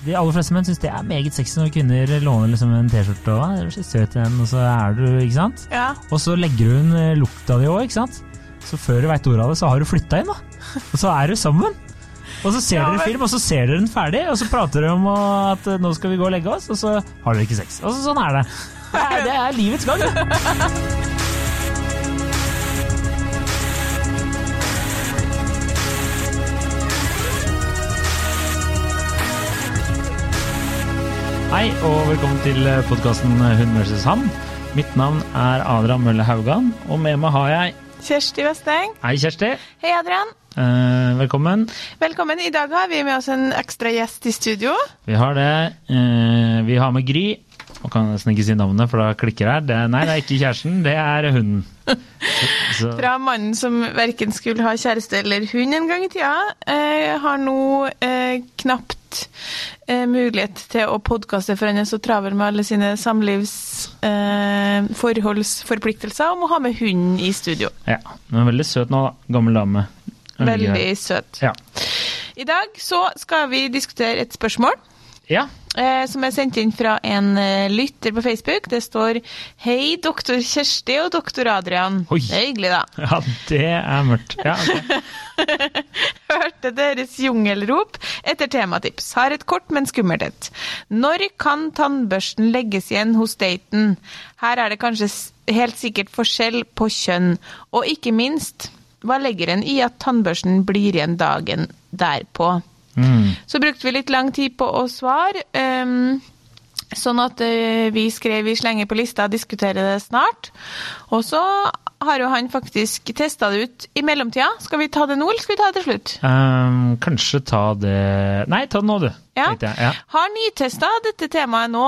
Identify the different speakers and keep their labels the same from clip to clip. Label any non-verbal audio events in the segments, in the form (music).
Speaker 1: De aller fleste menn syns det er meget sexy når kvinner låner liksom en T-skjorte og er så søt igjen, og så er du, ikke sant?
Speaker 2: Ja.
Speaker 1: Og så legger hun eh, lukta di òg, ikke sant? Så før du veit ordet av det, så har du flytta inn, da. Og så er du sammen. Og så ser
Speaker 2: Ja,
Speaker 1: dere film, og så ser dere den ferdig, og så prater dere om at eh, nå skal vi gå og legge oss, og så har dere ikke sex. Og så, sånn er det. Det er, det er livets gang. (laughs) Hei, og velkommen til podkasten Hun versus han. Mitt navn er Adrian Mølle Haugan, og med meg har jeg
Speaker 2: Kjersti Vesteng.
Speaker 1: Hei, Kjersti.
Speaker 2: Hei, Adrian.
Speaker 1: Eh, velkommen.
Speaker 2: Velkommen. I dag har vi med oss en ekstra gjest i studio.
Speaker 1: Vi har det. Eh, vi har med Gry. Man kan nesten ikke si navnet, for da klikker det her. Nei, det er ikke kjæresten, det er hunden.
Speaker 2: Fra mannen som verken skulle ha kjæreste eller hund en gang i tida, eh, har nå eh, knapt eh, mulighet til å podkaste, for han er så travel med alle sine samlivsforholdsforpliktelser eh, å og ha med hund i studio.
Speaker 1: ja, men veldig søt nå, da. Gammel dame.
Speaker 2: Veldig søt.
Speaker 1: Ja.
Speaker 2: I dag så skal vi diskutere et spørsmål.
Speaker 1: Ja.
Speaker 2: eh, som er sendt inn fra en eh, lytter på Facebook. Det står 'Hei, doktor Kjersti og doktor Adrian'.
Speaker 1: Oi.
Speaker 2: Det er hyggelig, da.
Speaker 1: Ja, det er mørkt. Ja, okay. (laughs)
Speaker 2: Hørte deres jungelrop etter tematips. Har et kort, men skummelt et. Når kan tannbørsten legges igjen hos daten? Her er det kanskje helt sikkert forskjell på kjønn. Og ikke minst, hva legger en i at tannbørsten blir igjen dagen derpå?
Speaker 1: Mm.
Speaker 2: Så brukte vi litt lang tid på å svare. Um, sånn at uh, vi skrev vi slenger på lista diskuterer det snart. Og så har jo han faktisk testa det ut i mellomtida. Skal vi ta det nå, eller skal vi ta det til slutt?
Speaker 1: Um, kanskje ta det Nei, ta det nå, du.
Speaker 2: Ja.
Speaker 1: jeg. Ja.
Speaker 2: Har nytesta dette temaet nå.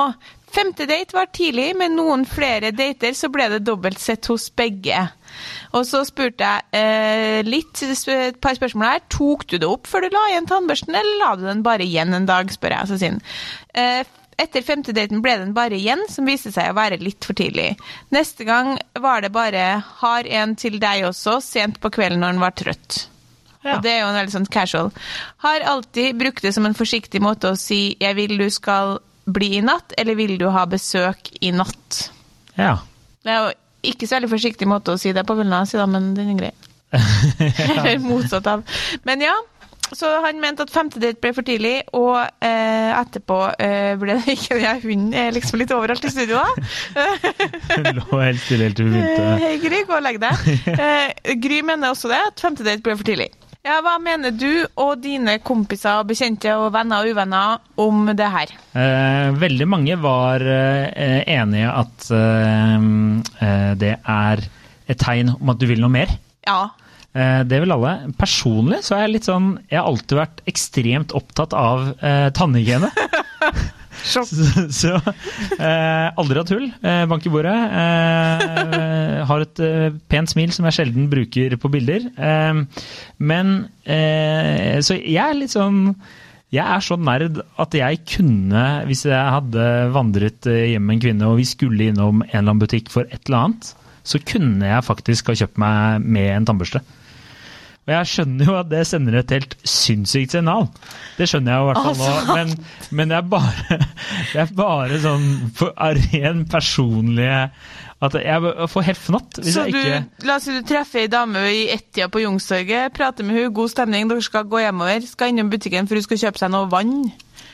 Speaker 2: Femte date var tidlig, med noen flere dater så ble det dobbelt sett hos begge. Og så spurte jeg eh, litt, et par spørsmål her. Tok du det opp før du la igjen tannbørsten, eller la du den bare igjen en dag, spør jeg. Så sier. Eh, etter femte daten ble den bare igjen, som viste seg å være litt for tidlig. Neste gang var det bare 'har en til deg også', sent på kvelden når han var trøtt.
Speaker 1: Ja.
Speaker 2: Og det er jo en veldig sånn casual. Har alltid brukt det som en forsiktig måte å si 'jeg vil du skal bli i natt', eller 'vil du ha besøk i natt'?
Speaker 1: ja.
Speaker 2: Det er jo ikke så veldig forsiktig måte å si det på, vil jeg si da, men den er grei. (laughs) Eller motsatt av. Men ja, så han mente at femte date ble for tidlig, og eh, etterpå eh, ble det ikke det. Hunden er liksom litt overalt i studio, da.
Speaker 1: Hun (laughs) lå helt stille helt til
Speaker 2: Eh,
Speaker 1: begynte.
Speaker 2: Hei, Gry, gå og legg deg. (laughs) Eh, Gry mener også det, at femte date ble for tidlig. Ja, Hva mener du og dine kompiser, og bekjente og venner og uvenner om det her?
Speaker 1: Eh, veldig mange var eh, enige at eh, eh, det er et tegn om at du vil noe mer.
Speaker 2: Ja.
Speaker 1: Eh, det vil alle. Personlig så er jeg litt sånn Jeg har alltid vært ekstremt opptatt av eh, tannhygiene. (laughs) Så, så eh, aldri hatt hull. Eh, bank i bordet. Eh, har et eh, pent smil som jeg sjelden bruker på bilder. Eh, men eh, Så jeg er litt sånn jeg er så nerd at jeg kunne, hvis jeg hadde vandret hjem med en kvinne og vi skulle innom en eller annen butikk for et eller annet, så kunne jeg faktisk ha kjøpt meg med en tannbørste. Og jeg skjønner jo at det sender et helt sinnssykt signal. Det skjønner jeg jo i hvert fall nå. Men, men det, er bare, det er bare sånn for, ren personlige At jeg får helt fnatt hvis
Speaker 2: Så
Speaker 1: jeg
Speaker 2: du, la oss si du treffer ei dame i ett-tida på Youngstorget, prater med henne, god stemning, dere skal gå hjemover, skal innom butikken for hun skal kjøpe seg noe vann.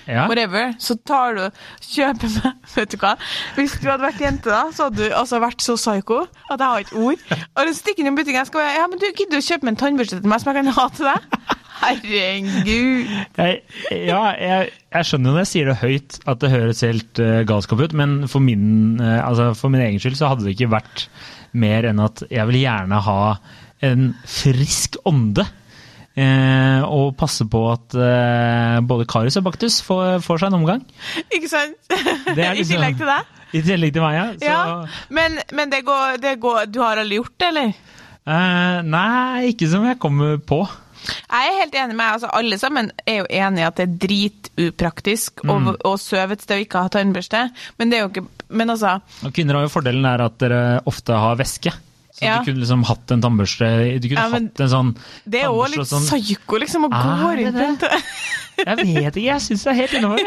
Speaker 1: Ja,
Speaker 2: whatever, så tar du kjøper meg (laughs) Vet du hva? Hvis du hadde vært jente, da, så hadde du altså vært så psycho at jeg har ikke ord. Og du stikker i butikken og skal Ja, men du gidder å kjøpe meg en tannbørste til meg som jeg kan ha til deg? Herregud.
Speaker 1: jeg, ja jeg, jeg skjønner når jeg sier det høyt at det høres helt uh, galskap ut, men for min, uh, altså for min egen skyld så hadde det ikke vært mer enn at jeg vil gjerne ha en frisk ånde. Eh, og passe på at eh, både Karius og Baktus får, får seg en omgang.
Speaker 2: Ikke sant?
Speaker 1: Det er (laughs)
Speaker 2: I
Speaker 1: liksom-
Speaker 2: tillegg til deg.
Speaker 1: I tillegg til meg, ja. Så,
Speaker 2: Ja. Men, men det, går, det går Du har aldri gjort det, eller?
Speaker 1: eh, nei, ikke som jeg kommer på.
Speaker 2: Jeg er helt enig med altså Alle sammen er jo enig i at det er dritupraktisk å,
Speaker 1: Mm.
Speaker 2: å søve et sted og ikke ha tannbørste, men det er jo ikke Men altså
Speaker 1: Og kvinner har jo fordelen er at dere ofte har væske. Så
Speaker 2: Ja.
Speaker 1: du kunne liksom hatt en tannbørste Du kunne
Speaker 2: Ja,
Speaker 1: hatt en sånn
Speaker 2: Det er jo litt
Speaker 1: sånn-
Speaker 2: psyko, liksom, å gå
Speaker 1: det
Speaker 2: rundt
Speaker 1: det? (laughs) Jeg vet ikke, jeg syns det er helt innover.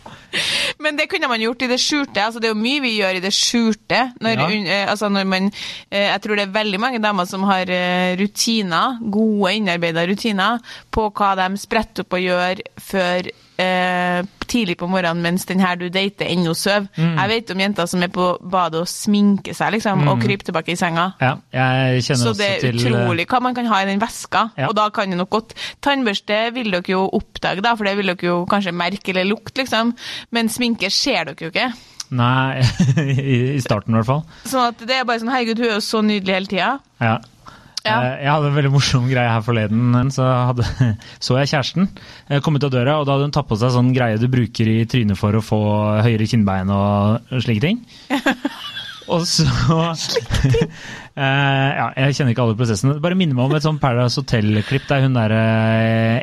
Speaker 1: (laughs)
Speaker 2: Men det kunne man gjort i det skjulte. altså Det er jo mye vi gjør i det skjulte. Når,
Speaker 1: Ja.
Speaker 2: eh, altså når man, eh, jeg tror det er veldig mange damer som har eh, rutiner, gode innarbeida rutiner, på hva de spretter opp og gjør før eh, tidlig på morgenen mens den her du dater, ennå sover.
Speaker 1: Mm.
Speaker 2: Jeg vet om jenter som er på badet og sminker seg, liksom, og kryper tilbake i senga.
Speaker 1: Ja, jeg kjenner
Speaker 2: Så det er
Speaker 1: til eh,
Speaker 2: utrolig hva man kan ha i den veska.
Speaker 1: Ja.
Speaker 2: Og da kan det nok godt Tannbørste vil dere jo oppdage, da, for det vil dere jo kanskje merke eller lukte, liksom. Men sminke ser dere jo ikke.
Speaker 1: Nei, (laughs) i i starten i hvert fall.
Speaker 2: Sånn at det er bare sånn Herregud, hun er jo så nydelig hele tida.
Speaker 1: Ja.
Speaker 2: Ja.
Speaker 1: Eh, Jeg hadde en veldig morsom greie her forleden. Så, hadde, (laughs) så jeg kjæresten eh, komme ut av døra, og da hadde hun tatt på seg sånn greie du bruker i trynet for å få høyere kinnbein og slike ting. (laughs) Og så (laughs) eh, Ja, jeg kjenner ikke alle prosessene. Bare minner meg om et sånn Paradise Hotel-klipp der hun der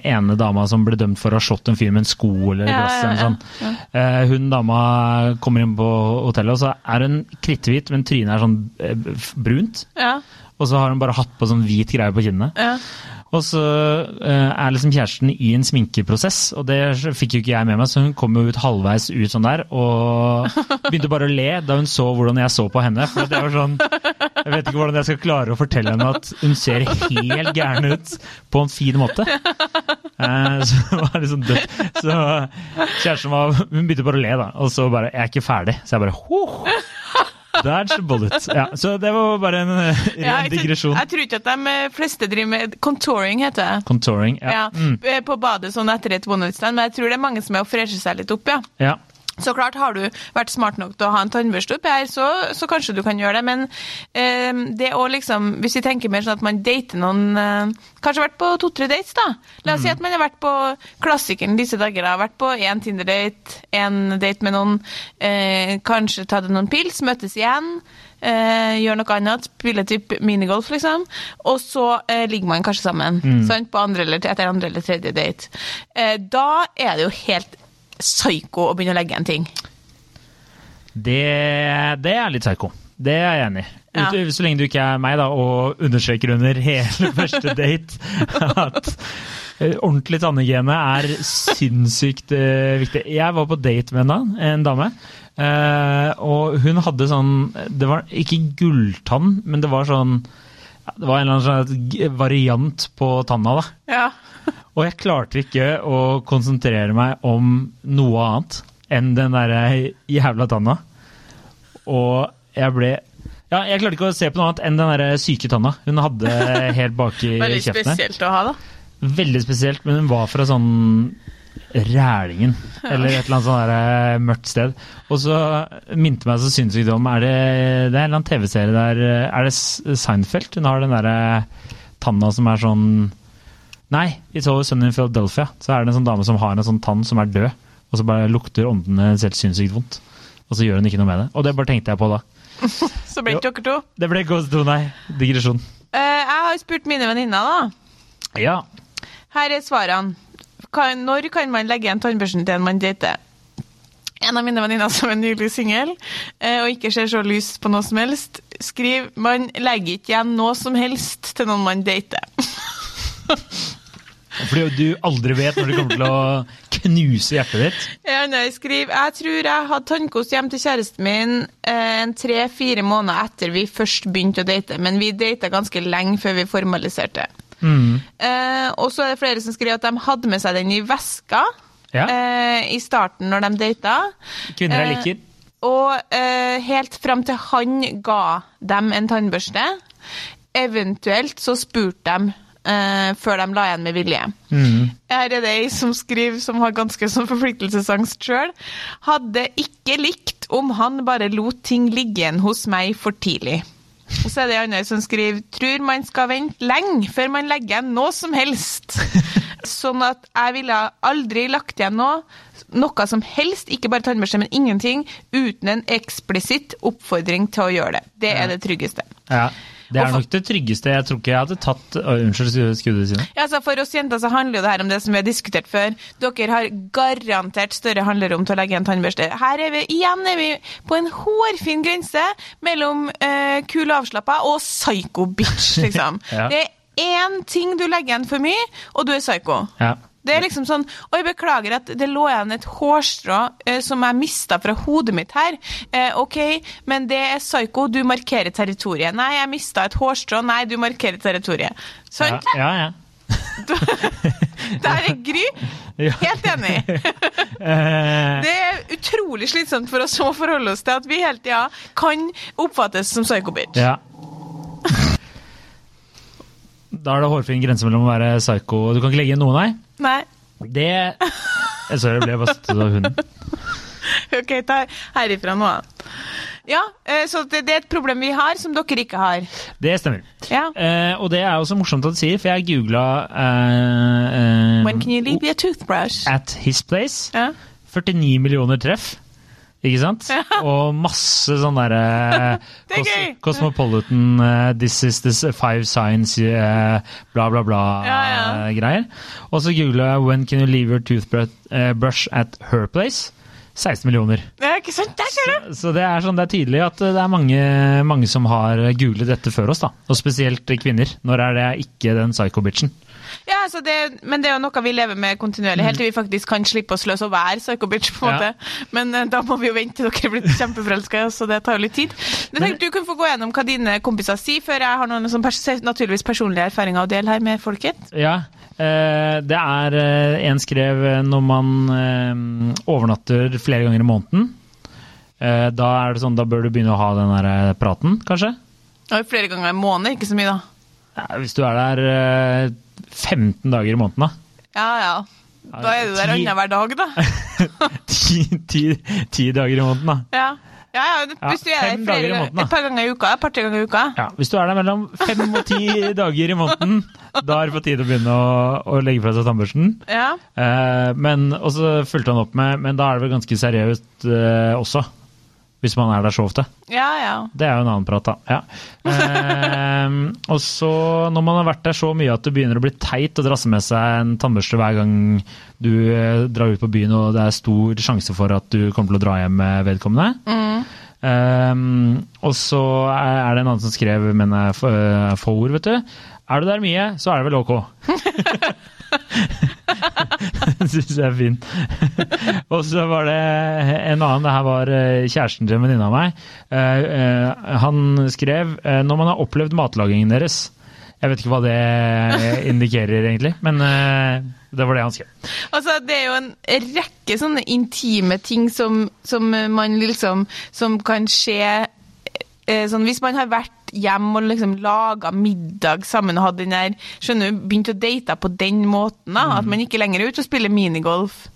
Speaker 1: ene dama som ble dømt for å ha slått en fyr med en sko eller
Speaker 2: Ja,
Speaker 1: glass
Speaker 2: ja,
Speaker 1: eller
Speaker 2: ja,
Speaker 1: sånn. Hun dama kommer inn på hotellet, og så er hun kritthvit, men trynet er sånn brunt.
Speaker 2: Ja,
Speaker 1: Og så har hun bare hatt på sånn hvit greie på kinnene.
Speaker 2: ja.
Speaker 1: Og så uh, er liksom kjæresten i en sminkeprosess, og det fikk jo ikke jeg med meg, så hun kom jo ut halvveis ut sånn der, og begynte bare å le da hun så hvordan jeg så på henne. For det var sånn Jeg vet ikke hvordan jeg skal klare å fortelle henne at hun ser helt gæren ut på en fin måte. Uh, så det var liksom dødt. Så kjæresten var Hun begynte bare å le, da, og så bare Jeg er ikke ferdig. Så jeg bare Huh! Dodge bullet. Ja, så det var bare en eh, ren
Speaker 2: Ja, jeg, tror-
Speaker 1: digresjon.
Speaker 2: jeg tror ikke at de eh, fleste driver med contouring, heter det.
Speaker 1: Contouring. Ja.
Speaker 2: Ja,
Speaker 1: Mm.
Speaker 2: eh, På badet sånn etter et one night stand, men jeg tror det er mange som er å fresher seg litt opp, ja.
Speaker 1: ja.
Speaker 2: Så klart, har du vært smart nok til å ha en tannbørste oppi her, så, så kanskje du kan gjøre det. Men eh, det å liksom, hvis vi tenker mer sånn at man dater noen eh, Kanskje vært på to-tre dates, da. La oss si at man har vært på klassikeren disse dager. Da. vært på én Tinder-date, én date med noen, eh, kanskje tatt noen pils, møtes igjen. Eh, gjør noe annet, spiller typ minigolf, liksom. Og så eh, ligger man kanskje sammen sant? på andre eller, etter andre eller tredje date. Eh, da er det jo helt psyko å begynne å legge en ting.
Speaker 1: Det, det er litt psyko. Det er jeg enig i.
Speaker 2: Ja.
Speaker 1: Så lenge du ikke er meg da, og understreker under (laughs) hele første date at eh, ordentlig tannhygiene er sinnssykt eh, viktig. Jeg var på date med en, en dame, eh, og hun hadde sånn Det var ikke gulltann, men det var sånn Det var en eller annen sånn variant på tanna, da.
Speaker 2: Ja.
Speaker 1: Og jeg klarte ikke å konsentrere meg om noe annet enn den derre jævla tanna. Og jeg ble Ja, jeg klarte ikke å se på noe annet enn den der syke tanna hun hadde (laughs) helt baki kjeften. Veldig
Speaker 2: spesielt å ha, da.
Speaker 1: Veldig spesielt, men hun var fra sånn Rælingen, eller et eller annet sånt der eh, mørkt sted. Og så minte meg så sinnssykt om Er det, det er en eller annen TV-serie der eh, Er det Seinfeld? Hun har den derre tanna som er sånn Nei, i So Sunny in Philadelphia så er det en sånn dame som har en sånn tann som er død, og så bare lukter åndene helt sinnssykt vondt. Og så gjør hun ikke noe med det. Og det bare tenkte jeg på da. (laughs)
Speaker 2: Så ble det dere to.
Speaker 1: Det ble ikke oss to, nei. Digresjon.
Speaker 2: Uh, jeg har spurt mine venninner, da.
Speaker 1: Ja.
Speaker 2: Her er svarene. Kan, når kan man legge igjen tannbørsten til en man dater? En av mine venninner som er nylig singel eh, og ikke ser så lyst på noe som helst, skriver man legger ikke igjen noe som helst til noen man dater. (laughs)
Speaker 1: Fordi du aldri vet når du kommer til å knuse hjertet ditt.
Speaker 2: Ja, nei, skriver jeg tror jeg hadde tannkost hjem til kjæresten min eh, en tre-fire måneder etter vi først begynte å date, men vi data ganske lenge før vi formaliserte. Eh, og så er det flere som skriver at de hadde med seg den i veska
Speaker 1: Ja.
Speaker 2: eh, i starten når de data.
Speaker 1: Kvinner jeg
Speaker 2: Eh,
Speaker 1: liker.
Speaker 2: Og eh, helt fram til han ga dem en tannbørste. Eventuelt så spurte de eh, før de la igjen med vilje. Her er det ei som skriver, som har ganske sånn forpliktelsesangst sjøl. Hadde ikke likt om han bare lot ting ligge igjen hos meg for tidlig. Og så er det anna som skriver tror man skal vente lenge før man legger igjen noe som helst. (laughs) Sånn at jeg ville aldri lagt igjen noe, noe som helst, ikke bare tannbørste, men ingenting, uten en eksplisitt oppfordring til å gjøre det. Det er det tryggeste.
Speaker 1: Ja. Det er
Speaker 2: for-
Speaker 1: nok det tryggeste. Jeg tror ikke jeg hadde tatt Å, Unnskyld, skuddet sine.
Speaker 2: Ja, altså For oss jenter så handler jo det her om det som vi har diskutert før. Dere har garantert større handlerom til å legge en tannbørste. Her er vi igjen er vi på en hårfin grense mellom eh, kul og avslappa og psycho bitch, liksom. (laughs)
Speaker 1: Ja.
Speaker 2: Det er én ting du legger igjen for mye, og du er psycho.
Speaker 1: Ja.
Speaker 2: Det er liksom sånn Oi, beklager at det lå igjen et hårstrå eh, som jeg mista fra hodet mitt her. Eh, OK, men det er psyko, du markerer territoriet. Nei, jeg mista et hårstrå. Nei, du markerer territoriet.
Speaker 1: Ja,
Speaker 2: Sant?
Speaker 1: ja. ja. (laughs)
Speaker 2: Der er Gry helt enig. (laughs)
Speaker 1: Eh,
Speaker 2: Det er utrolig slitsomt for oss som må forholde oss til at vi hele tida kan oppfattes som psycho-bitch.
Speaker 1: ja. (laughs) Da er det hårfin grense mellom å være psycho Du kan ikke legge inn noe, nei?
Speaker 2: Nei.
Speaker 1: Det Jeg Sorry, jeg ble støtt av hunden.
Speaker 2: OK, ta herifra nå. Ja, eh, så det, er et problem vi har, som dere ikke har.
Speaker 1: Det stemmer.
Speaker 2: Ja.
Speaker 1: Eh, og det er også morsomt at du sier, for jeg googla eh, eh,
Speaker 2: When can you leave your toothbrush?
Speaker 1: At His Place.
Speaker 2: Ja.
Speaker 1: 49 millioner treff. Ikke sant? Og masse sånn derre (laughs)
Speaker 2: Det er!
Speaker 1: Cosmopolitan, uh, This is the five signs, uh, bla, bla, bla
Speaker 2: Ja, ja.
Speaker 1: eh. Og så googla jeg 'When can you leave your toothbrush eh, at her place'? 16 millioner.
Speaker 2: Det er ikke sant, der ser du!
Speaker 1: Så det er, sånn, det er tydelig at det er mange, mange som har googlet dette før oss. da. Og spesielt kvinner. Når er det ikke den psycho-bitchen?
Speaker 2: Ja, det, men det er jo noe vi lever med kontinuerlig, helt til vi faktisk kan slippe oss sløse og være psycho-bitch. på en
Speaker 1: Ja.
Speaker 2: Men eh, da må vi jo vente til dere er blitt kjempeforelska så det tar jo litt tid. Men jeg tenkte Du kan få gå gjennom hva dine kompiser sier, før jeg har noen som pers naturligvis personlige erfaringer å dele her med folket.
Speaker 1: Ja, eh, det er eh, En skrev når man overnatter flere ganger i måneden. Eh, da er det sånn, da bør du begynne å ha den der praten, kanskje.
Speaker 2: Ja, flere ganger i måneden, ikke så mye, da.
Speaker 1: Ja, hvis du er der eh, 15 dager i måneden, da.
Speaker 2: Ja, ja. Da er du der annenhver dag, da. (laughs)
Speaker 1: ti, ti, ti dager i måneden, da.
Speaker 2: Ja. Ja, ja, hvis du er der flere,
Speaker 1: måneden,
Speaker 2: et par ganger i uka, et par-tre ganger i uka.
Speaker 1: Ja, Hvis du er der mellom fem og ti (laughs) dager i måneden, da er det på tide å begynne å, å legge fra seg tannbørsten.
Speaker 2: Ja.
Speaker 1: Eh, men og så fulgte han opp med Men da er det vel ganske seriøst eh, også. Hvis man er der så ofte.
Speaker 2: ja, ja.
Speaker 1: Det er jo en annen prat, da. Ja. Eh, (laughs) og så, når man har vært der så mye at det begynner å bli teit å drasse med seg en tannbørste hver gang du eh, drar ut på byen og det er stor sjanse for at du kommer til å dra hjem med vedkommende. Eh, og så er det en annen som skrev, men jeg for, er ord, vet du. Er du der mye, så er det vel ok. (laughs) (laughs) (laughs) syns jeg er fin. (laughs) og så var det en annen, det her var eh, kjæresten til en venninne av meg. Eh, eh, Han skrev når man har opplevd matlagingen deres. Jeg vet ikke hva det indikerer, egentlig, men det var det han skrev.
Speaker 2: Altså, det er jo en rekke sånne intime ting som, som man liksom Som kan skje sånn Hvis man har vært hjem og liksom laga middag sammen og hatt den der Skjønner du, begynt å date på den måten, da. At man ikke lenger er ute og spiller minigolf.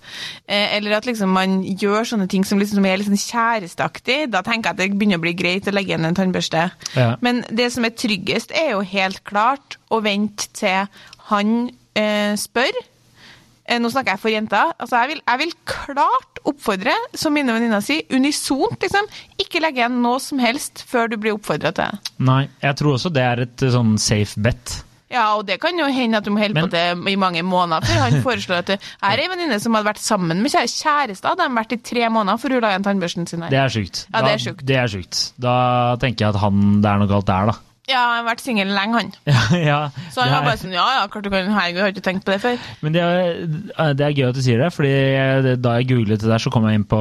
Speaker 2: Eh, eller at liksom man gjør sånne ting som, liksom, som er litt sånn kjæresteaktig. Da tenker jeg at det begynner å bli greit å legge igjen en tannbørste.
Speaker 1: Ja.
Speaker 2: Men det som er tryggest, er jo helt klart å vente til han eh, spør. Eh, Nå snakker jeg for jenter. Altså, jeg, vil, jeg vil klart oppfordre, som mine venninner sier, unisont, liksom. Ikke legge igjen noe som helst før du blir oppfordra til det.
Speaker 1: Nei, jeg tror også det er et eh, sånn safe bet.
Speaker 2: Ja, og det kan jo hende at du må holde på det i mange måneder før han foreslår at det er ei venninne som hadde vært sammen med kjære- kjæreste, hadde han vært i tre måneder for hun la igjen tannbørsten sin her.
Speaker 1: Det er sjukt.
Speaker 2: Ja, det er
Speaker 1: Da- Det er sjukt. Da tenker jeg at han, det er noe galt der, da.
Speaker 2: Ja, han har vært singel lenge, han. (laughs)
Speaker 1: Ja, ja,
Speaker 2: Så han var bare sånn Ja, ja, klart du kan Herregud, jeg har ikke tenkt på det før.
Speaker 1: Men det er, det er gøy at du sier det, fordi jeg- da jeg googlet det der, så kom jeg inn på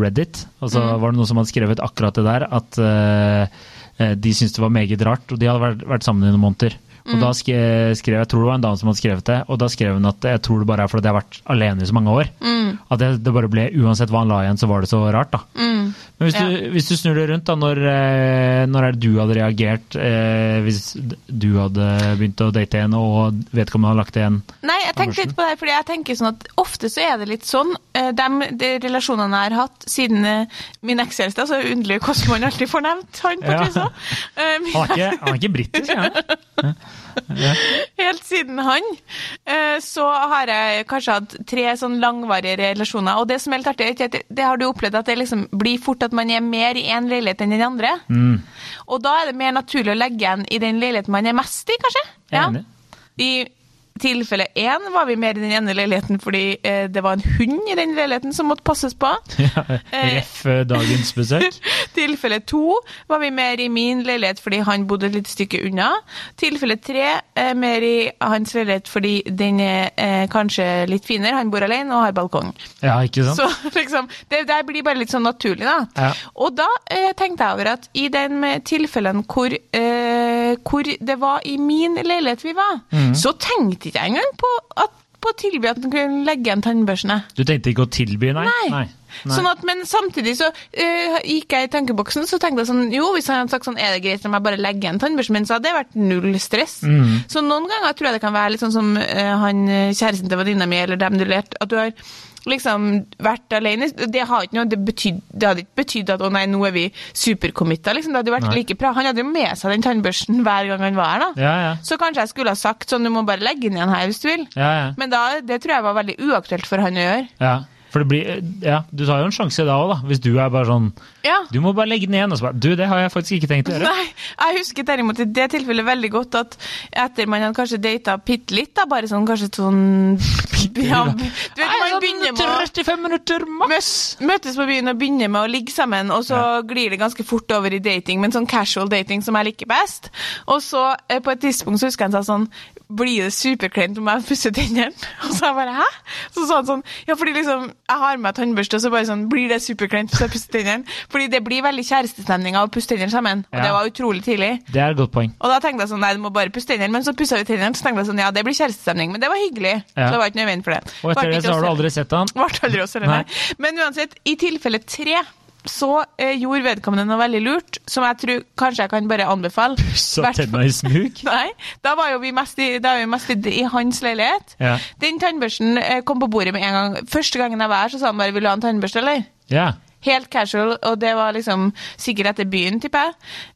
Speaker 1: Reddit, og så var det noen som hadde skrevet akkurat det der, at uh, de syntes det var meget rart, og de hadde vært, vært sammen i noen måneder. Og da skrev, skrev jeg tror det var en dame som hadde skrevet det, og da skrev hun at jeg tror det bare er fordi jeg har vært alene i så mange år. At det, det bare ble, uansett hva han la igjen, så var det så rart, da. Men hvis,
Speaker 2: Ja.
Speaker 1: du, hvis du snur det rundt, da, når, eh, når er det du hadde reagert eh, hvis du hadde begynt å date en, og vedkommende hadde lagt igjen
Speaker 2: Nei, jeg tenkte litt på det, fordi jeg tenker sånn at ofte så er det litt sånn. eh, De, de relasjonene jeg har hatt siden eh, min ekskjæreste, så er det underlig hvordan man alltid får nevnt han på
Speaker 1: Ja. (laughs) Han er ikke, han er ikke britisk, er han? (laughs)
Speaker 2: Helt siden han, eh, så har jeg kanskje hatt tre sånn langvarige relasjoner. Og det som er litt artig, det, det har du opplevd at det liksom blir fort at man er mer i én leilighet enn den andre.
Speaker 1: Mm.
Speaker 2: Og da er det mer naturlig å legge igjen i den leiligheten man er mest i, kanskje.
Speaker 1: Enig.
Speaker 2: I tilfelle én var vi mer i den ene leiligheten fordi eh, det var en hund i den leiligheten som måtte passes på. (laughs)
Speaker 1: Ja, Ref eh, dagens besøk. (laughs)
Speaker 2: Tilfelle to var vi mer i min leilighet fordi han bodde et lite stykke unna. Tilfelle tre eh, mer i hans leilighet fordi den er eh, kanskje litt finere. Han bor alene og har balkong.
Speaker 1: Ja, ikke sant?
Speaker 2: Så (laughs) liksom, det der blir bare litt sånn naturlig, da.
Speaker 1: Ja.
Speaker 2: Og da eh, tenkte jeg over at i den tilfellen tilfellene hvor, eh, hvor det var i min leilighet vi var,
Speaker 1: Mm.
Speaker 2: så tenkte ikke jeg engang på, at, på å tilby at man kunne legge igjen tannbørstene.
Speaker 1: Du tenkte ikke å tilby, nei?
Speaker 2: Nei.
Speaker 1: Nei.
Speaker 2: Sånn at, men samtidig så uh, gikk jeg i tankeboksen så tenkte jeg sånn Jo, hvis han hadde sagt sånn Er det greit om jeg bare legger igjen tannbørsten min, så hadde det vært null stress.
Speaker 1: Mm.
Speaker 2: Så noen ganger tror jeg det kan være litt sånn som uh, han eh, kjæresten til venninna mi, eller dem du lærte, at du har liksom vært alene. Det, noe, det, betyd, det hadde ikke betydd at å nei, nå er vi supercommitta. Liksom. Det hadde vært
Speaker 1: Nei.
Speaker 2: like bra. Han hadde jo med seg den tannbørsten hver gang han var her. da.
Speaker 1: Ja, ja.
Speaker 2: Så kanskje jeg skulle ha sagt sånn, du må bare legge den igjen her hvis du vil.
Speaker 1: ja, ja.
Speaker 2: Men da, det tror jeg var veldig uaktuelt for han å gjøre.
Speaker 1: ja. For det blir, ja, du tar jo en sjanse da òg, da. Hvis du er bare sånn
Speaker 2: Ja.
Speaker 1: Du må bare legge den igjen. Og så bare Du, det har jeg faktisk ikke tenkt å gjøre.
Speaker 2: Nei, jeg husker derimot i det tilfellet veldig godt at etter man hadde kanskje data bitte litt, da, bare sånn kanskje sånn (laughs) ja, Du vet, man begynner med
Speaker 1: 35 minutter maks!
Speaker 2: møtes på byen og begynner med å ligge sammen, og så glir det ganske fort over i dating, men sånn casual dating som jeg liker best. Og så eh, på et tidspunkt så husker jeg han sa sånn Blir det superkleint om jeg pusser tennene? (laughs) Og så jeg bare hæ? Så sa han sånn Ja, fordi liksom jeg har med tannbørste, og så bare sånn Blir det superkleint hvis jeg pusser tennene? Fordi det blir veldig kjærestestemning av å pusse tennene sammen, og
Speaker 1: Ja.
Speaker 2: det var utrolig tidlig.
Speaker 1: Det er et godt poeng.
Speaker 2: Og da tenkte jeg sånn, nei, du må bare pusse tennene, men så pussa vi tennene, så tenkte jeg sånn, ja, det blir kjærestestemning, men det var hyggelig.
Speaker 1: Ja.
Speaker 2: Så det var ikke for det.
Speaker 1: Og etter det så har du aldri sett han.
Speaker 2: Vart aldri også,
Speaker 1: Nei.
Speaker 2: Men uansett, i tilfelle tre, så eh, gjorde vedkommende noe veldig lurt, som jeg tror kanskje jeg kan bare anbefale. (laughs) Hvert-
Speaker 1: tenna i smug. (laughs)
Speaker 2: Nei, da var jo vi mest i, vi mest i, i hans leilighet.
Speaker 1: Ja.
Speaker 2: Den tannbørsten eh, kom på bordet med en gang. Første gangen jeg var her, så sa han bare 'vil du ha en tannbørste', eller?
Speaker 1: Ja.
Speaker 2: Helt casual, og det var liksom sikkert etter byen, tipper jeg.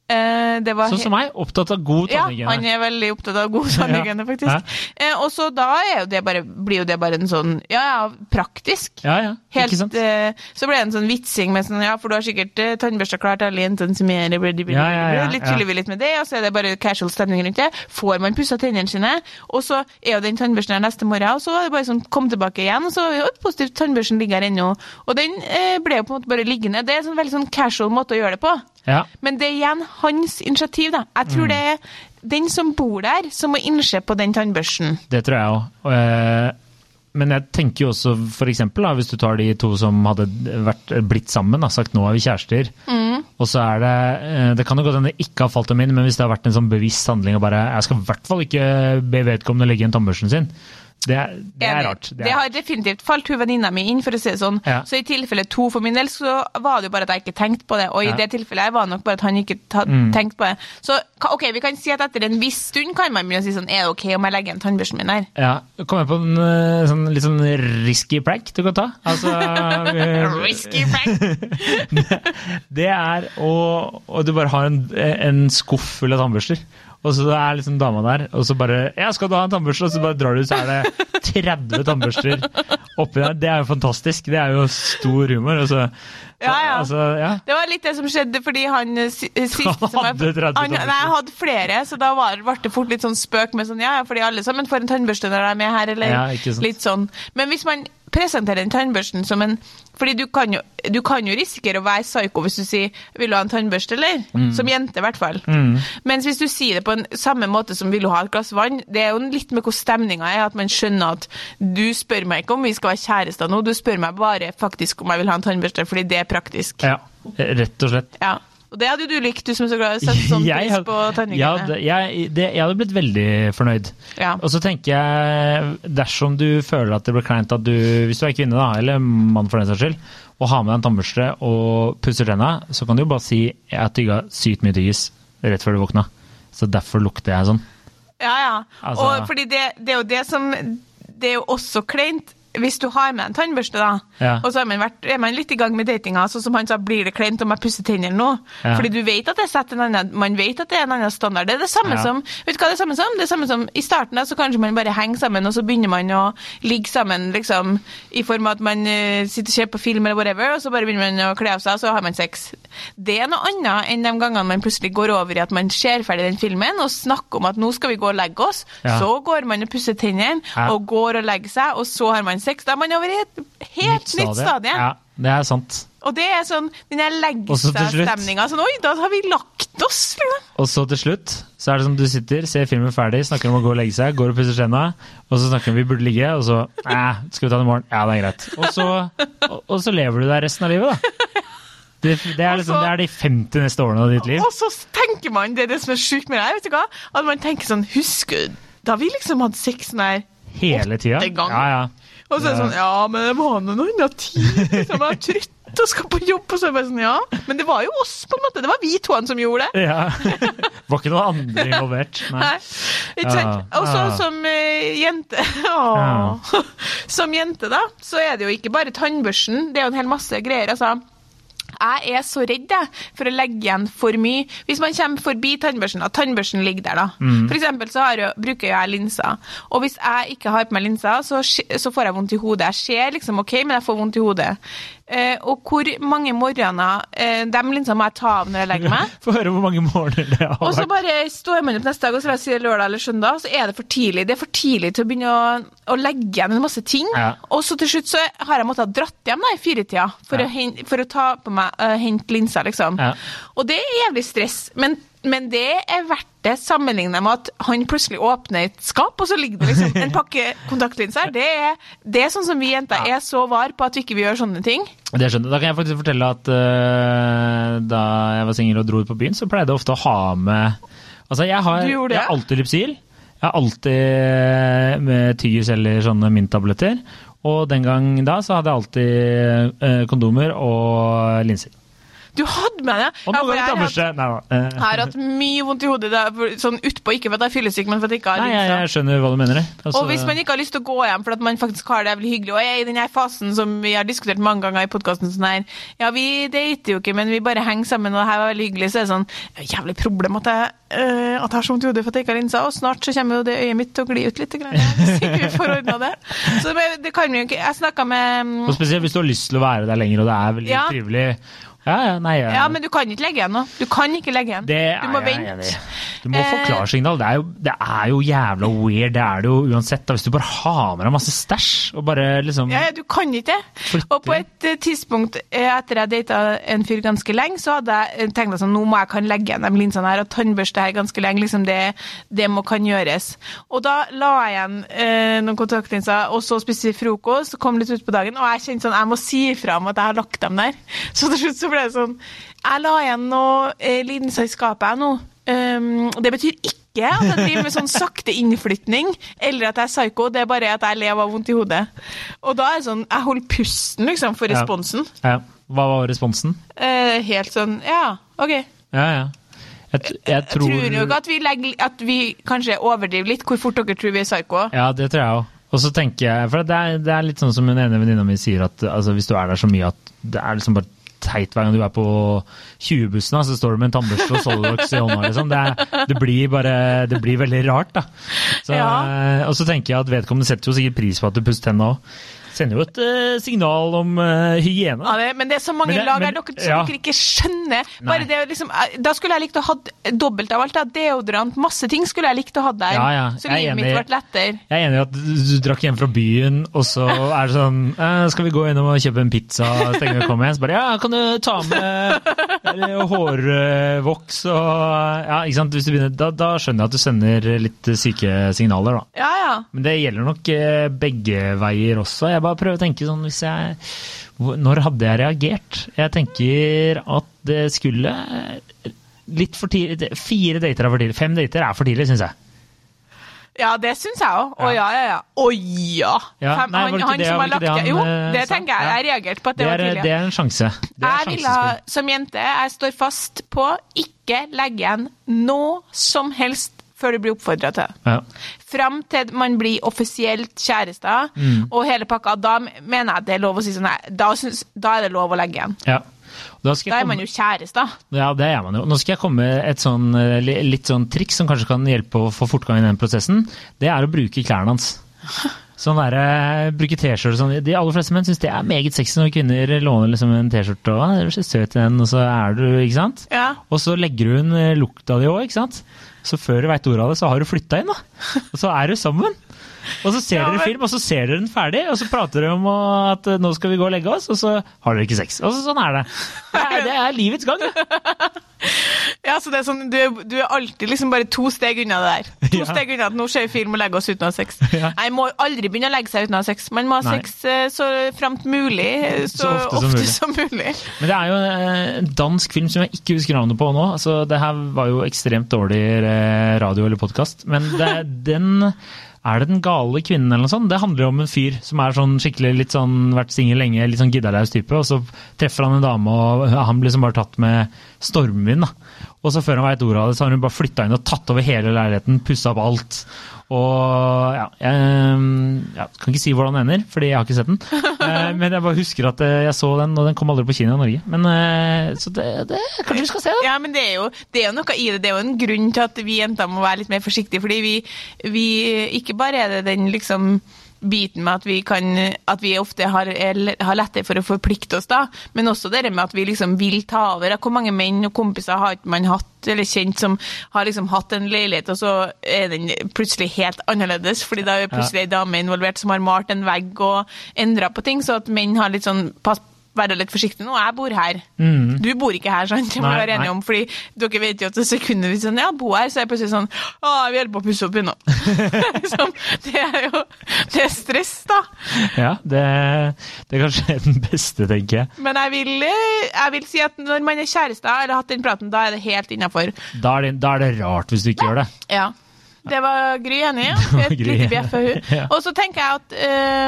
Speaker 2: Eh, det var
Speaker 1: Sånn som meg, opptatt av god
Speaker 2: ja, han er veldig opptatt av god (laughs) tannhygiene,
Speaker 1: Ja.
Speaker 2: faktisk. Eh, og så da er jo det bare, blir jo det bare en sånn Ja, ja, praktisk.
Speaker 1: Ja, ja.
Speaker 2: Helt,
Speaker 1: Ikke sant?
Speaker 2: eh, så ble det en sånn vitsing med sånn Ja, for du har sikkert eh, tannbørsta klar til alle jentene som er det,
Speaker 1: Ja, ja, ja,
Speaker 2: Litt
Speaker 1: ja.
Speaker 2: tuller vi litt med det, og så er det bare casual stemning rundt det. Får man pussa tennene sine, og så er jo den tannbørsten her neste morgen, og så er det bare sånn kom tilbake igjen, og så er jo positivt tannbørsten ligger her ennå. Og den eh, ble jo på en måte bare liggende. Det er en sånn veldig sånn casual måte å gjøre det på.
Speaker 1: Ja.
Speaker 2: Men det er igjen hans initiativ, da. Jeg
Speaker 1: Mm.
Speaker 2: tror det er den som bor der, som må innse på den tannbørsten.
Speaker 1: Det tror jeg òg. Men jeg tenker jo også eksempel, hvis du tar de to som hadde vært, blitt sammen, da, sagt nå er vi kjærester,
Speaker 2: Mm.
Speaker 1: og så er det eh, Det kan jo godt hende det ikke har falt dem inn, men hvis det har vært en sånn bevisst handling og bare Jeg skal i hvert fall ikke be vedkommende legge igjen tannbørsten sin. Det, er- det er rart.
Speaker 2: Det, har definitivt falt hun venninna mi inn, for å si det sånn.
Speaker 1: Ja.
Speaker 2: Så i tilfelle to for min del, så var det jo bare at jeg ikke tenkte på det. Og i
Speaker 1: Ja.
Speaker 2: det tilfellet her var det nok bare at han ikke
Speaker 1: Mm.
Speaker 2: tenkte på det. Så ok, vi kan si at etter en viss stund kan man begynne å si sånn Er det ok om jeg legger igjen tannbørsten min her?
Speaker 1: Ja, Kom jeg på en eh, sånn, litt sånn risky prank du kan ta? Altså, (laughs) eh,
Speaker 2: Risky prank! (laughs)
Speaker 1: Det er å Og du bare har en, en skuff full av tannbørster. Og så er liksom dama der, og så bare 'Ja, skal du ha en tannbørste?' Og så bare drar du, så er det 30 tannbørster oppi der. Det er jo fantastisk. Det er jo stor humor. Altså,
Speaker 2: Ja, ja.
Speaker 1: Altså, ja.
Speaker 2: Det var litt det som skjedde, fordi han eh, eh, sist
Speaker 1: Han
Speaker 2: som jeg-
Speaker 1: hadde 30
Speaker 2: han, Nei, jeg hadde flere, så da var, ble det fort litt sånn spøk med sånn Ja, ja, fordi alle sammen får en tannbørste når de er med her, eller
Speaker 1: Ja,
Speaker 2: litt sånn. Men hvis man presenterer den tannbørsten som en Fordi du kan jo, du kan jo risikere å være psyko hvis du sier 'Vil du ha en tannbørste', eller? Som jente, i hvert fall.
Speaker 1: Mm.
Speaker 2: Mens hvis du sier det på en samme måte som 'Vil du ha et glass vann', det er jo litt med hvordan stemninga er, at man skjønner at du spør meg ikke om vi skal være kjærester nå, du spør meg bare faktisk om jeg vil ha en tannbørste, fordi det er praktisk.
Speaker 1: ja. Rett og slett.
Speaker 2: Ja. Og det hadde jo du likt, du som er så glad i å sette (laughs) sånn
Speaker 1: Jeg
Speaker 2: pris på
Speaker 1: jeg Ja, jeg, jeg hadde blitt veldig fornøyd.
Speaker 2: Ja.
Speaker 1: Og så tenker jeg, dersom du føler at det blir kleint at du, hvis du er kvinne da, eller mann for den saks skyld, og har med deg en tannbørste og pusser tenna, så kan du jo bare si jeg har tygga sykt mye tyggis rett før du våkna. Så derfor lukter jeg sånn.
Speaker 2: Ja, ja.
Speaker 1: Altså-
Speaker 2: og fordi det, det er jo det som Det er jo også kleint hvis du har med en tannbørste, da,
Speaker 1: Ja.
Speaker 2: og så man, vært, er man litt i gang med datinga, sånn som han sa, blir det kleint om jeg pusser tennene nå?
Speaker 1: Ja.
Speaker 2: Fordi du vet at det setter en annen, man vet at det er en annen standard. Det er det samme
Speaker 1: Ja.
Speaker 2: som vet du hva det er samme som? Det er samme som I starten da, så kanskje man bare henger sammen, og så begynner man å ligge sammen liksom, i form av at man uh, sitter og ser på film eller whatever, og så bare begynner man å kle av seg, og så har man sex. Det er noe annet enn de gangene man plutselig går over i at man ser ferdig den filmen og snakker om at nå skal vi gå og legge oss. Så går man og pusser tennene og går og legger seg, og så har man sex. Da er man over i et helt nytt stadie.
Speaker 1: Ja, det er sant.
Speaker 2: Og det er sånn den der legge
Speaker 1: Og så til slutt-
Speaker 2: seg-stemninga. Sånn, Oi, da har vi lagt oss! Liksom.
Speaker 1: Og så til slutt så er det som du sitter, ser filmen ferdig, snakker om å gå og legge seg, går og pusser tenna, og så snakker vi om vi burde ligge, og så Æh, skal vi ta det i morgen? Ja, det er greit. Og så, og, og så lever du der resten av livet, da. Det, det, er liksom, det er de 50 neste årene av ditt liv.
Speaker 2: Og så tenker man, det er det som er sjukt med det her, vet du hva? At man tenker sånn Husker du da vi liksom hadde sex sånn her
Speaker 1: Hele tida.
Speaker 2: åtte.
Speaker 1: Ja, ja.
Speaker 2: Og så er det sånn Ja, men det var nå noe annet tid. Liksom, jeg er trøtt og skal på jobb. Og så er det bare sånn Ja. Men det var jo oss, på en måte. Det var vi to som gjorde det.
Speaker 1: ja. Var ikke noen andre (laughs) involvert. Nei.
Speaker 2: Nei.
Speaker 1: Ja.
Speaker 2: Og så
Speaker 1: Ja.
Speaker 2: som uh, jente (laughs) ja. Som jente, da, så er det jo ikke bare tannbørsten. Det er jo en hel masse greier. altså. Jeg er så redd for å legge igjen for mye. Hvis man kommer forbi tannbørsten, og tannbørsten ligger der, da.
Speaker 1: Mm.
Speaker 2: For eksempel så har jeg, bruker jeg linser. Og hvis jeg ikke har på meg linser, så, så får jeg vondt i hodet. Jeg ser liksom OK, men jeg får vondt i hodet. Eh, og hvor mange morgener eh, dem linsene må jeg ta av når jeg legger meg. (laughs)
Speaker 1: Få høre hvor mange morgener det har vært.
Speaker 2: Og så bare står man opp neste dag, og så si lørdag eller søndag, så er det for tidlig. Det er for tidlig til å begynne å, å legge igjen en masse ting.
Speaker 1: Ja.
Speaker 2: Og så til slutt så har jeg måttet ha dratt hjem da, i firetida for,
Speaker 1: Ja.
Speaker 2: å for å ta på meg, uh, hente linser, liksom.
Speaker 1: Ja.
Speaker 2: Og det er jævlig stress. Men, men det er verdt det, sammenlignet med at han plutselig åpner et skap, og så ligger det liksom en pakke (laughs) kontaktlinser. Det er, det er sånn som vi jenter er så var på at vi ikke vil gjøre sånne ting.
Speaker 1: Det skjønner jeg. Da kan jeg faktisk fortelle at uh, da jeg var singel og dro ut på byen, så pleide jeg ofte å ha med Altså, jeg har, jeg har alltid Lypsyl. Jeg har alltid med tyggis eller sånne minttabletter. Og den gang da så hadde jeg alltid uh, kondomer og linser.
Speaker 2: Du hadde med det!
Speaker 1: Og
Speaker 2: Ja,
Speaker 1: noen
Speaker 2: jeg
Speaker 1: ganger
Speaker 2: har hatt- Jeg har hatt mye vondt i hodet, for- sånn utpå, ikke for at jeg er fyllesyk, men for at jeg ikke har
Speaker 1: Nei, jeg, jeg skjønner hva du mener. Altså,
Speaker 2: Og hvis man ikke har lyst til å gå hjem for at man faktisk har det jævlig hyggelig, og er i den her fasen som vi har diskutert mange ganger i podkasten sånn her Ja, vi dater jo ikke, men vi bare henger sammen, og det her var veldig hyggelig, så er det sånn Jævlig problem at jeg, øh, at jeg har så vondt i hodet for at jeg ikke har linser, og snart så kommer jo det øyet mitt til å gli ut litt. Grann, hvis ikke vi får ordna det. Så det, det kan vi jo ikke Jeg snakka med
Speaker 1: og spesielt hvis du har lyst til å være der lenger, og det er veldig
Speaker 2: Ja.
Speaker 1: trivelig. Ja, ja, nei, ja.
Speaker 2: Ja, men du kan ikke legge igjen nå. Du kan ikke legge igjen.
Speaker 1: Det
Speaker 2: du må vente.
Speaker 1: Du må få
Speaker 2: Eh,
Speaker 1: klarsignal. Det det er jo jævla weird, det er det jo uansett. Da. Hvis du bare har med deg masse stæsj og bare liksom
Speaker 2: Ja, ja, du kan ikke det. Og på et eh, tidspunkt eh, etter jeg data en fyr ganske lenge, så hadde jeg tenkt sånn, nå må jeg kan legge igjen de linsene her, og tannbørste her ganske lenge. liksom Det, det må kan gjøres. Og da la jeg igjen eh, noen kontaktlinser, og så spiste vi frokost, kom litt ut på dagen, og jeg kjente sånn, jeg må si ifra om at jeg har lagt dem der. Så til slutt så ble det sånn, jeg la igjen noe eh, linser i skapet jeg nå. Um, det betyr ikke at jeg driver med sånn sakte innflytning, eller at jeg er psyko, Det er bare at jeg lever av vondt i hodet. Og da er det sånn, jeg holder pusten liksom for
Speaker 1: Ja.
Speaker 2: responsen.
Speaker 1: Ja. Hva var responsen?
Speaker 2: Eh, helt sånn, ja, ok.
Speaker 1: Ja, ja. Jeg, jeg, tror...
Speaker 2: Jeg tror ikke at vi, legger, at vi kanskje overdriver litt hvor fort dere tror vi er psyko.
Speaker 1: Ja, det tror jeg òg. Og så tenker jeg For det er, det er litt sånn som en ene venninna mi sier, at altså, hvis du er der så mye at det er liksom bare teit hver gang du er på 20-bussen, så står du med en tannbørste og Solrox i hånda. Liksom. Det, er- det blir bare Det blir veldig rart, da. Så,
Speaker 2: Ja.
Speaker 1: eh, Og så tenker jeg at vedkommende setter jo sikkert pris på at du pusser tenna òg. Sender jo et uh, signal om uh, hygiene.
Speaker 2: Ja, det, men det er så mange
Speaker 1: det-
Speaker 2: lag her dere, som
Speaker 1: ja.
Speaker 2: dere ikke skjønner. Det, liksom, eh, da skulle jeg likt å ha dobbelt av alt. Da. Deodorant, masse ting skulle jeg likt å ha der.
Speaker 1: Ja,
Speaker 2: Så livet mitt ble lettere.
Speaker 1: Jeg er enig i at du drakk hjem fra byen, og så er det sånn Skal vi gå innom og kjøpe en pizza og stenge og komme igjen? Så bare Ja, kan du ta med hårvoks og Ja, ikke sant. Begynner, da, da skjønner jeg at du sender litt syke signaler, da.
Speaker 2: Ja, ja.
Speaker 1: Men det gjelder nok begge veier også. Jeg bare prøver å tenke sånn hvis jeg Når hadde jeg reagert? Jeg tenker at det skulle litt for tidlig Fire dater er for tidlig. Fem dater er for tidlig, syns jeg.
Speaker 2: Ja, det syns jeg òg. Å ja, ja, ja. Å ja!
Speaker 1: Ja,
Speaker 2: Fem-
Speaker 1: nei, han,
Speaker 2: han,
Speaker 1: det-
Speaker 2: som har lagt
Speaker 1: det han, Jo,
Speaker 2: det
Speaker 1: sa?
Speaker 2: tenker jeg. Jeg reagerte på at det,
Speaker 1: Det
Speaker 2: var
Speaker 1: er,
Speaker 2: tidlig.
Speaker 1: det er en sjanse. Er
Speaker 2: Jeg ville som jente, jeg står fast på ikke legge igjen noe som helst før du blir oppfordra til det.
Speaker 1: Ja.
Speaker 2: Fram til man blir offisielt kjærester
Speaker 1: Mm.
Speaker 2: og hele pakka, da mener jeg det er lov å si sånn nei, da, synes, da er det lov å legge igjen.
Speaker 1: ja. Da,
Speaker 2: Da er man jo kjærester.
Speaker 1: ja, det er man jo. Nå skal jeg komme med et sånn, eh, litt sånn triks som kanskje kan hjelpe å få fortgang i den prosessen. Det er å bruke klærne hans. (laughs) Sånn der, bruke T-skjorte sånn. De aller fleste menn syns det er meget sexy når kvinner låner liksom en T-skjorte. og 'Du er så søt i den', og så er du Ikke sant?
Speaker 2: Ja.
Speaker 1: Og så legger hun eh, lukta di òg, ikke sant. Så før du veit ordet av det, så har du flytta inn, da. Og så er du sammen. Og så ser
Speaker 2: Ja,
Speaker 1: dere film, og så ser dere den ferdig, og så prater dere om at eh, nå skal vi gå og legge oss, og så har dere ikke sex. Og så, sånn er det. Det er, det er livets gang. det. (laughs)
Speaker 2: Ja, så det er sånn, du, du er alltid liksom bare to steg unna det der. To (laughs)
Speaker 1: Ja.
Speaker 2: steg unna at nå ser vi film og legger oss uten å ha sex. (laughs)
Speaker 1: Ja.
Speaker 2: Nei, må aldri begynne å legge seg uten å ha sex. Man må ha
Speaker 1: Nei.
Speaker 2: sex eh, så framt mulig, eh, så,
Speaker 1: Så ofte som
Speaker 2: ofte
Speaker 1: mulig.
Speaker 2: som mulig.
Speaker 1: Men det er jo en dansk film som jeg ikke husker navnet på nå. Altså, det her var jo ekstremt dårlig radio eller podkast. Men det, den er det Den gale kvinnen eller noe sånt? Det handler jo om en fyr som er sånn skikkelig litt sånn vært singel lenge, litt sånn giddalaus type, og så treffer han en dame, og han blir liksom bare tatt med stormvind. da. Og så før han veit ordet av det, så har hun bare flytta inn og tatt over hele leiligheten, pussa opp alt. Og ja, jeg jeg, kan ikke si hvordan den ender, fordi jeg har ikke sett den. (laughs) Eh, Men jeg bare husker at eh, jeg så den, og den kom aldri på kino i Norge. Men eh, Så det, det kanskje vi skal se, da.
Speaker 2: Ja, men det er, jo, det er jo noe i det. Det er jo en grunn til at vi jenter må være litt mer forsiktige. Fordi vi, vi Ikke bare er det den liksom biten med at vi kan At vi ofte har, er- har lettere for å forplikte oss, da. Men også det med at vi liksom vil ta over. Hvor mange menn og kompiser har ikke man hatt eller kjent som har liksom hatt en leilighet, og så er den plutselig helt annerledes, fordi da er plutselig ei dame involvert som har malt en vegg og endra på ting, så at menn har litt sånn pass være litt forsiktig nå. Jeg bor her. Du bor ikke her, sant? Det må vi være enige om. fordi dere vet jo at det sekundet vi sånn, ja, bo her, så er det plutselig sånn Å, vi holder på å pusse opp ennå. Liksom, (laughs) det er jo Det er stress, da.
Speaker 1: Ja, det, det er kanskje den beste, tenker jeg.
Speaker 2: Men jeg vil, eh, jeg vil si at når man er kjærester eller har hatt den praten, da er det helt innafor.
Speaker 1: Da da er det rart hvis du ikke gjør det.
Speaker 2: Ja. Det var Gry enig i. Et lite bjeff av hun.
Speaker 1: Ja.
Speaker 2: Og så tenker jeg at,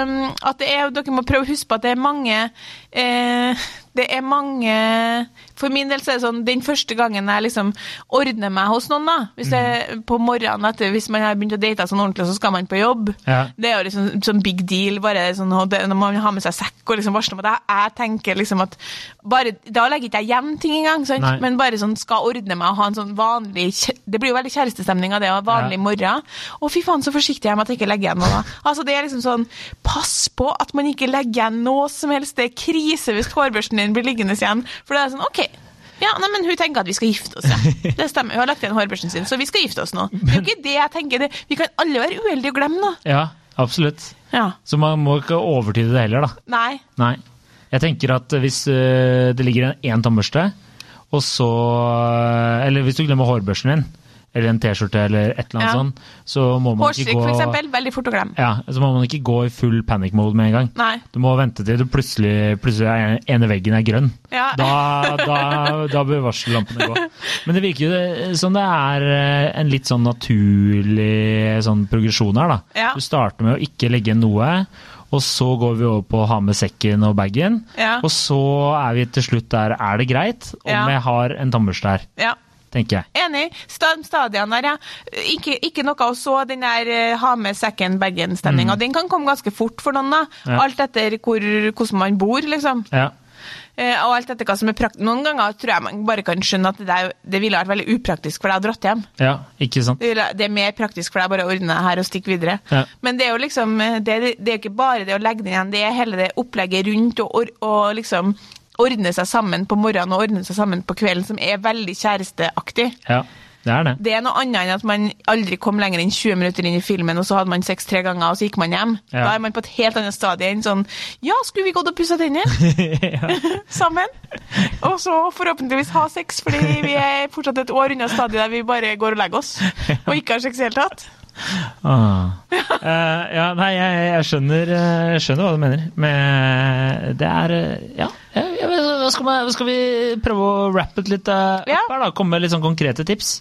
Speaker 2: um, at det er, dere må prøve å huske på at det er mange eh, Det er mange For min del så er det sånn den første gangen jeg liksom ordner meg hos noen, da Hvis det er på morgenen etter hvis man har begynt å date sånn ordentlig, så skal man på jobb.
Speaker 1: Ja.
Speaker 2: Det er jo liksom sånn big deal, bare sånn, det, når man har med seg sekk og liksom varsler om at jeg, jeg tenker liksom at bare, Da legger ikke jeg igjen ting engang, sant?
Speaker 1: Nei.
Speaker 2: men bare sånn skal ordne meg og ha en sånn vanlig Det blir jo veldig kjærestestemning av det, og vanlig
Speaker 1: Ja.
Speaker 2: morgen. Å, fy faen, så forsiktig jeg er med at jeg ikke legger igjen noe. Altså, det er liksom sånn Pass på at man ikke legger igjen noe som helst. Det er krise hvis hårbørsten din blir liggende igjen. For det er sånn, OK. Ja, nei, men Hun tenker at vi skal gifte oss, ja. (laughs) Det stemmer. Hun har lagt igjen hårbørsten sin, så vi skal gifte oss nå. Det er jo ikke det jeg tenker. Det. Vi kan alle være uheldige og glemme noe.
Speaker 1: Ja, absolutt.
Speaker 2: Ja.
Speaker 1: Så man må ikke overtyde det heller, da.
Speaker 2: Nei.
Speaker 1: Nei. Jeg tenker at hvis øh, det ligger en én tannbørste, og så Eller hvis du glemmer hårbørsten din, eller en T-skjorte eller et eller annet
Speaker 2: Ja.
Speaker 1: sånt, så må man ikke
Speaker 2: Hårstrikk,
Speaker 1: gå
Speaker 2: for eksempel. Veldig fort å glemme.
Speaker 1: Ja, så må man ikke gå i full panic mode med en gang.
Speaker 2: Nei.
Speaker 1: Du må vente til du plutselig, plutselig er ene veggen er grønn.
Speaker 2: Ja.
Speaker 1: Da, da, da bør varsellampene gå. Men det virker jo som det er eh, en litt sånn naturlig sånn progresjon her, da.
Speaker 2: Ja.
Speaker 1: Du starter med å ikke legge igjen noe, og så går vi over på å ha med sekken og bagen.
Speaker 2: Ja.
Speaker 1: Og så er vi til slutt der er det greit om jeg har en tannbørste her,
Speaker 2: Ja.
Speaker 1: Tenker jeg.
Speaker 2: Enig. Stadion der, ja. Ikke, ikke noe å så den der eh, ha med sekken-bagen-stemninga. Den kan komme ganske fort for noen, da.
Speaker 1: Mm. Ja.
Speaker 2: Alt etter hvor, hvordan man bor, liksom.
Speaker 1: Ja.
Speaker 2: Eh, og alt etter hva som er prakt Noen ganger tror jeg man bare kan skjønne at det, der, det ville vært veldig upraktisk for deg å dratt hjem.
Speaker 1: ja, ikke sant.
Speaker 2: Det, ville, det er mer praktisk for deg bare å ordne det her og stikke videre.
Speaker 1: Ja.
Speaker 2: Men det er jo liksom eh, det, det er ikke bare det å legge den igjen, det er hele det opplegget rundt og, og liksom ordne seg sammen på morgenen og ordne seg sammen på kvelden som er veldig kjæresteaktig.
Speaker 1: Ja, det er det.
Speaker 2: Det er noe annet enn at man aldri kom lenger enn 20 minutter inn i filmen, og så hadde man sex tre ganger, og så gikk man hjem.
Speaker 1: Ja.
Speaker 2: Da er man på et helt annet stadie enn sånn Ja, skulle vi gått og pussa tenner (laughs) (laughs) sammen? Og så forhåpentligvis ha sex, fordi vi er fortsatt et år unna stadiet der vi bare går og legger oss, (laughs) og ikke har sex i det hele tatt.
Speaker 1: Ah. Eh, ja, nei, jeg, jeg skjønner, eh, jeg skjønner hva du mener. Men det er eh, Ja, jeg, skal, vi, skal vi prøve å rappe det litt uh,
Speaker 2: Ja.
Speaker 1: opp her, da? Komme med litt sånn konkrete tips?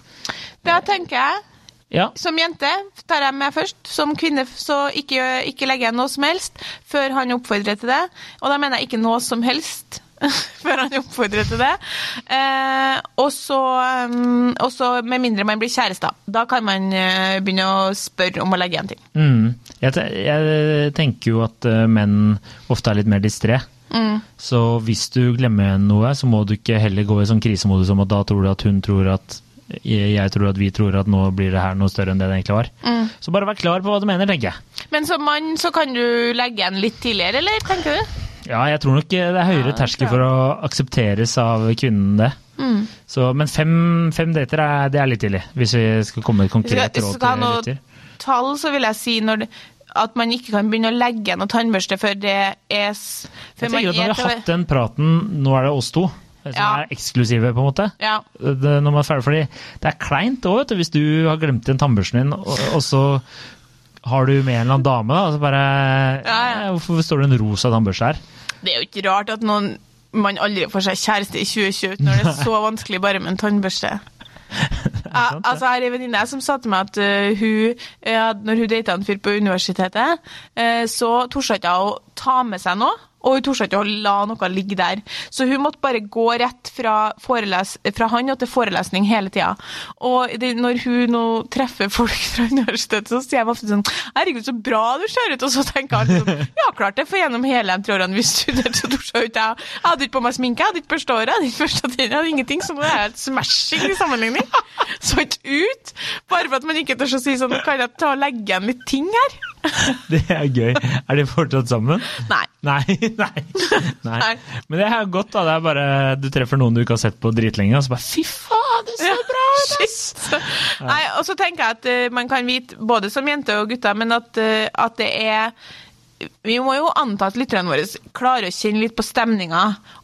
Speaker 2: Da tenker jeg
Speaker 1: Ja.
Speaker 2: Som jente tar jeg meg først. Som kvinne så ikke, ikke legger jeg noe som helst før han oppfordrer til det. Og da mener jeg ikke noe som helst. (laughs) før han oppfordrer til det. Eh, og så så med mindre man blir kjærester. Da kan man eh, begynne å spørre om å legge igjen ting.
Speaker 1: Mm. Jeg, te jeg tenker jo at eh, menn ofte er litt mer distré.
Speaker 2: Mm.
Speaker 1: Så hvis du glemmer noe, så må du ikke heller gå i sånn krisemodus om at da tror du at hun tror at jeg tror at vi tror at nå blir det her noe større enn det det egentlig var.
Speaker 2: Mm.
Speaker 1: Så bare vær klar på hva du mener, tenker jeg.
Speaker 2: Men som mann så kan du legge igjen litt tidligere, eller tenker du?
Speaker 1: Ja, jeg tror nok det er høyere
Speaker 2: Ja,
Speaker 1: terskel for å aksepteres av kvinnen det.
Speaker 2: Mm.
Speaker 1: Så, men fem, fem dater er, det er litt tidlig, hvis vi skal komme med et konkret råd til lytter.
Speaker 2: tall, så vil jeg si når det, at man ikke kan begynne å legge noen noe tannbørste før det er før
Speaker 1: Jeg tenker at Når vi har hatt den praten, nå er det oss to, som
Speaker 2: Ja.
Speaker 1: er eksklusive, på en måte.
Speaker 2: Ja.
Speaker 1: Det, når man er ferdig, fordi det er kleint òg, hvis du har glemt igjen tannbørsten din, og, og så har du med en eller annen dame, da, Altså bare
Speaker 2: Ja, ja.
Speaker 1: «Eh, Hvorfor står det en rosa tannbørste her?
Speaker 2: Det er jo ikke rart at noen man aldri får seg kjæreste i 2020 når det er så vanskelig bare med en tannbørste. (laughs) Ja, altså, jeg har en venninne som sa til meg at uh, hun, ja, når hun data en fyr på universitetet, uh, så torde ikke hun å ta med seg noe. Og hun torde ikke å la noe ligge der. Så hun måtte bare gå rett fra, fra han og til forelesning hele tida. Og det, når hun nå treffer folk fra universitetet, så sier jeg ofte sånn Herregud, så bra du ser ut! Og så tenker han sånn Ja, klart det, for gjennom hele de tre årene vi studerte, så torde jeg ikke jeg. Hadde ikke på meg sminke, jeg hadde ikke børsta håret, jeg hadde ikke børsta tennene, jeg hadde ingenting. Så nå er jeg helt smashing i sammenligning. (laughs) Så ikke ut! Bare for at man ikke tør å si sånn Kan jeg ta og legge igjen litt ting her? (laughs)
Speaker 1: Det er gøy. Er de fortsatt sammen?
Speaker 2: Nei.
Speaker 1: Nei, (laughs) nei. nei.
Speaker 2: Nei.
Speaker 1: Men det er godt, da. Det er bare du treffer noen du ikke har sett på dritlenge, og så bare fy faen, det ser bra ut,
Speaker 2: Ja. Nei, og så tenker jeg at uh, man kan vite, både som jente og gutter, men at, uh, at det er vi må jo anta at lytterne våre klarer å kjenne litt på stemninga.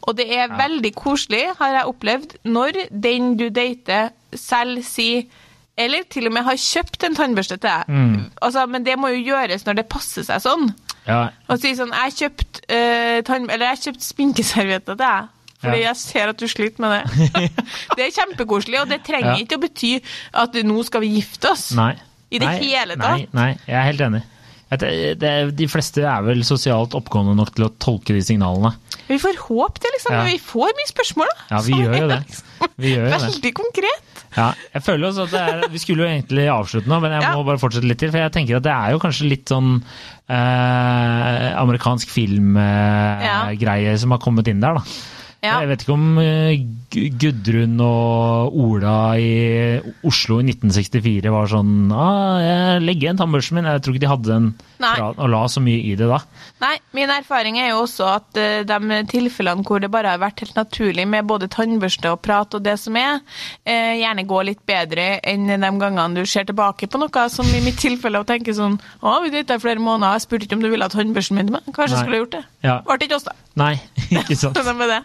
Speaker 2: Og det er veldig koselig, har jeg opplevd, når den du dater selv sier Eller til og med har kjøpt en tannbørste til deg.
Speaker 1: Mm.
Speaker 2: Altså, men det må jo gjøres når det passer seg sånn.
Speaker 1: Ja,
Speaker 2: Og si sånn Jeg har kjøpt, eh, tann, eller jeg har kjøpt sminkeservietter til deg. Fordi
Speaker 1: Ja.
Speaker 2: jeg ser at du sliter med det. (laughs) det er kjempekoselig, og det trenger
Speaker 1: Ja.
Speaker 2: ikke å bety at nå skal vi gifte oss.
Speaker 1: Nei.
Speaker 2: I det
Speaker 1: nei,
Speaker 2: hele
Speaker 1: Nei,
Speaker 2: tatt.
Speaker 1: nei, jeg er helt enig. Det, det, de fleste er vel sosialt oppgående nok til å tolke de signalene.
Speaker 2: Vi får håp det, liksom.
Speaker 1: Ja.
Speaker 2: Vi får mye spørsmål, da.
Speaker 1: Ja, vi gjør jo det.
Speaker 2: liksom
Speaker 1: Vi gjør jo det.
Speaker 2: Veldig konkret.
Speaker 1: Ja, jeg føler også at det er, Vi skulle jo egentlig avslutte nå, men jeg
Speaker 2: Ja.
Speaker 1: må bare fortsette litt til. For jeg tenker at det er jo kanskje litt sånn eh, amerikansk filmgreie som har kommet inn der, da.
Speaker 2: Ja.
Speaker 1: Jeg vet ikke om eh, Gudrun og Ola i Oslo i 1964 var sånn ah, jeg legger igjen tannbørsten min. Jeg tror ikke de hadde den og la så mye i det da.
Speaker 2: Nei, min erfaring er jo også at eh, de tilfellene hvor det bare har vært helt naturlig med både tannbørste og prat og det som er, eh, gjerne går litt bedre enn de gangene du ser tilbake på noe, som i mitt tilfelle og tenker sånn Å, vi data i flere måneder, jeg spurte ikke om du ville ha tannbørsten min til meg. Kanskje
Speaker 1: Nei.
Speaker 2: jeg gjort det.
Speaker 1: Ja.
Speaker 2: Ble ikke oss, da.
Speaker 1: Nei, (laughs) ikke sant. (laughs)
Speaker 2: Sånn med det.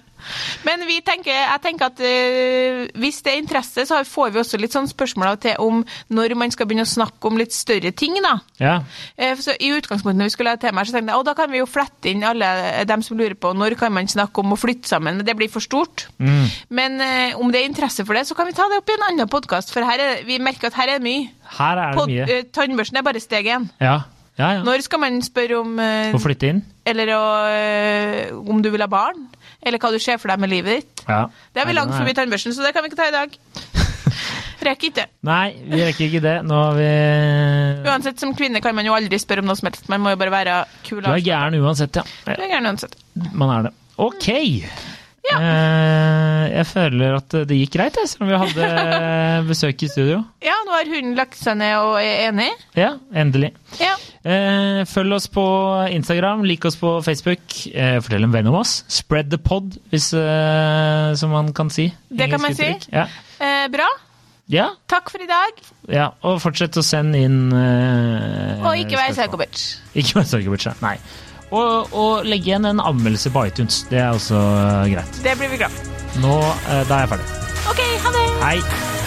Speaker 2: Men vi tenker, jeg tenker at uh, hvis det er interesse, så får vi også litt sånn spørsmål til om når man skal begynne å snakke om litt større ting, da.
Speaker 1: Ja,
Speaker 2: Uh, Så I utgangspunktet når vi skulle ha tema, så tenkte jeg, at da kan vi jo flette inn alle dem som lurer på når kan man snakke om å flytte sammen, men det blir for stort.
Speaker 1: Mm.
Speaker 2: Men uh, om det er interesse for det, så kan vi ta det opp i en annen podkast, for her er, vi merker at her er det mye.
Speaker 1: her er det mye.
Speaker 2: eh, tannbørsten er bare steg én.
Speaker 1: Ja, ja. ja.
Speaker 2: Når skal man spørre om eh,
Speaker 1: Å flytte inn?
Speaker 2: eller å, eh, om du vil ha barn? Eller hva du ser for deg med livet ditt?
Speaker 1: Ja.
Speaker 2: Det er vi
Speaker 1: Nei,
Speaker 2: langt
Speaker 1: den
Speaker 2: forbi tannbørsten, så det kan vi ikke ta i dag. (laughs) Rekker ikke.
Speaker 1: Nei, vi rekker ikke det. Nå har vi
Speaker 2: Uansett, som kvinne kan man jo aldri spørre om noe som helst. Man må jo bare være kul.
Speaker 1: Du er gæren uansett, ja.
Speaker 2: Du er gæren uansett.
Speaker 1: Man er det. Ok.
Speaker 2: Ja.
Speaker 1: Eh, jeg føler at det gikk greit, selv om vi hadde besøk i studio.
Speaker 2: Ja, nå har hunden lagt seg ned og er enig.
Speaker 1: Ja, endelig.
Speaker 2: Ja.
Speaker 1: Eh, følg oss på Instagram, lik oss på Facebook. Eh, fortell en venn om oss. Spread the pod, hvis, eh, som man kan si.
Speaker 2: Det kan man si.
Speaker 1: Ja.
Speaker 2: Eh, bra.
Speaker 1: Ja,
Speaker 2: Takk for i dag.
Speaker 1: ja, og fortsett å sende inn eh,
Speaker 2: Og ikke vær
Speaker 1: spørsmål. Ikke vær ja. nei. Og, og legge igjen en anmeldelse på iTunes. Det er også eh, greit.
Speaker 2: Det blir vi glad for.
Speaker 1: Nå, eh, Da er jeg ferdig.
Speaker 2: OK, ha det.
Speaker 1: Hei!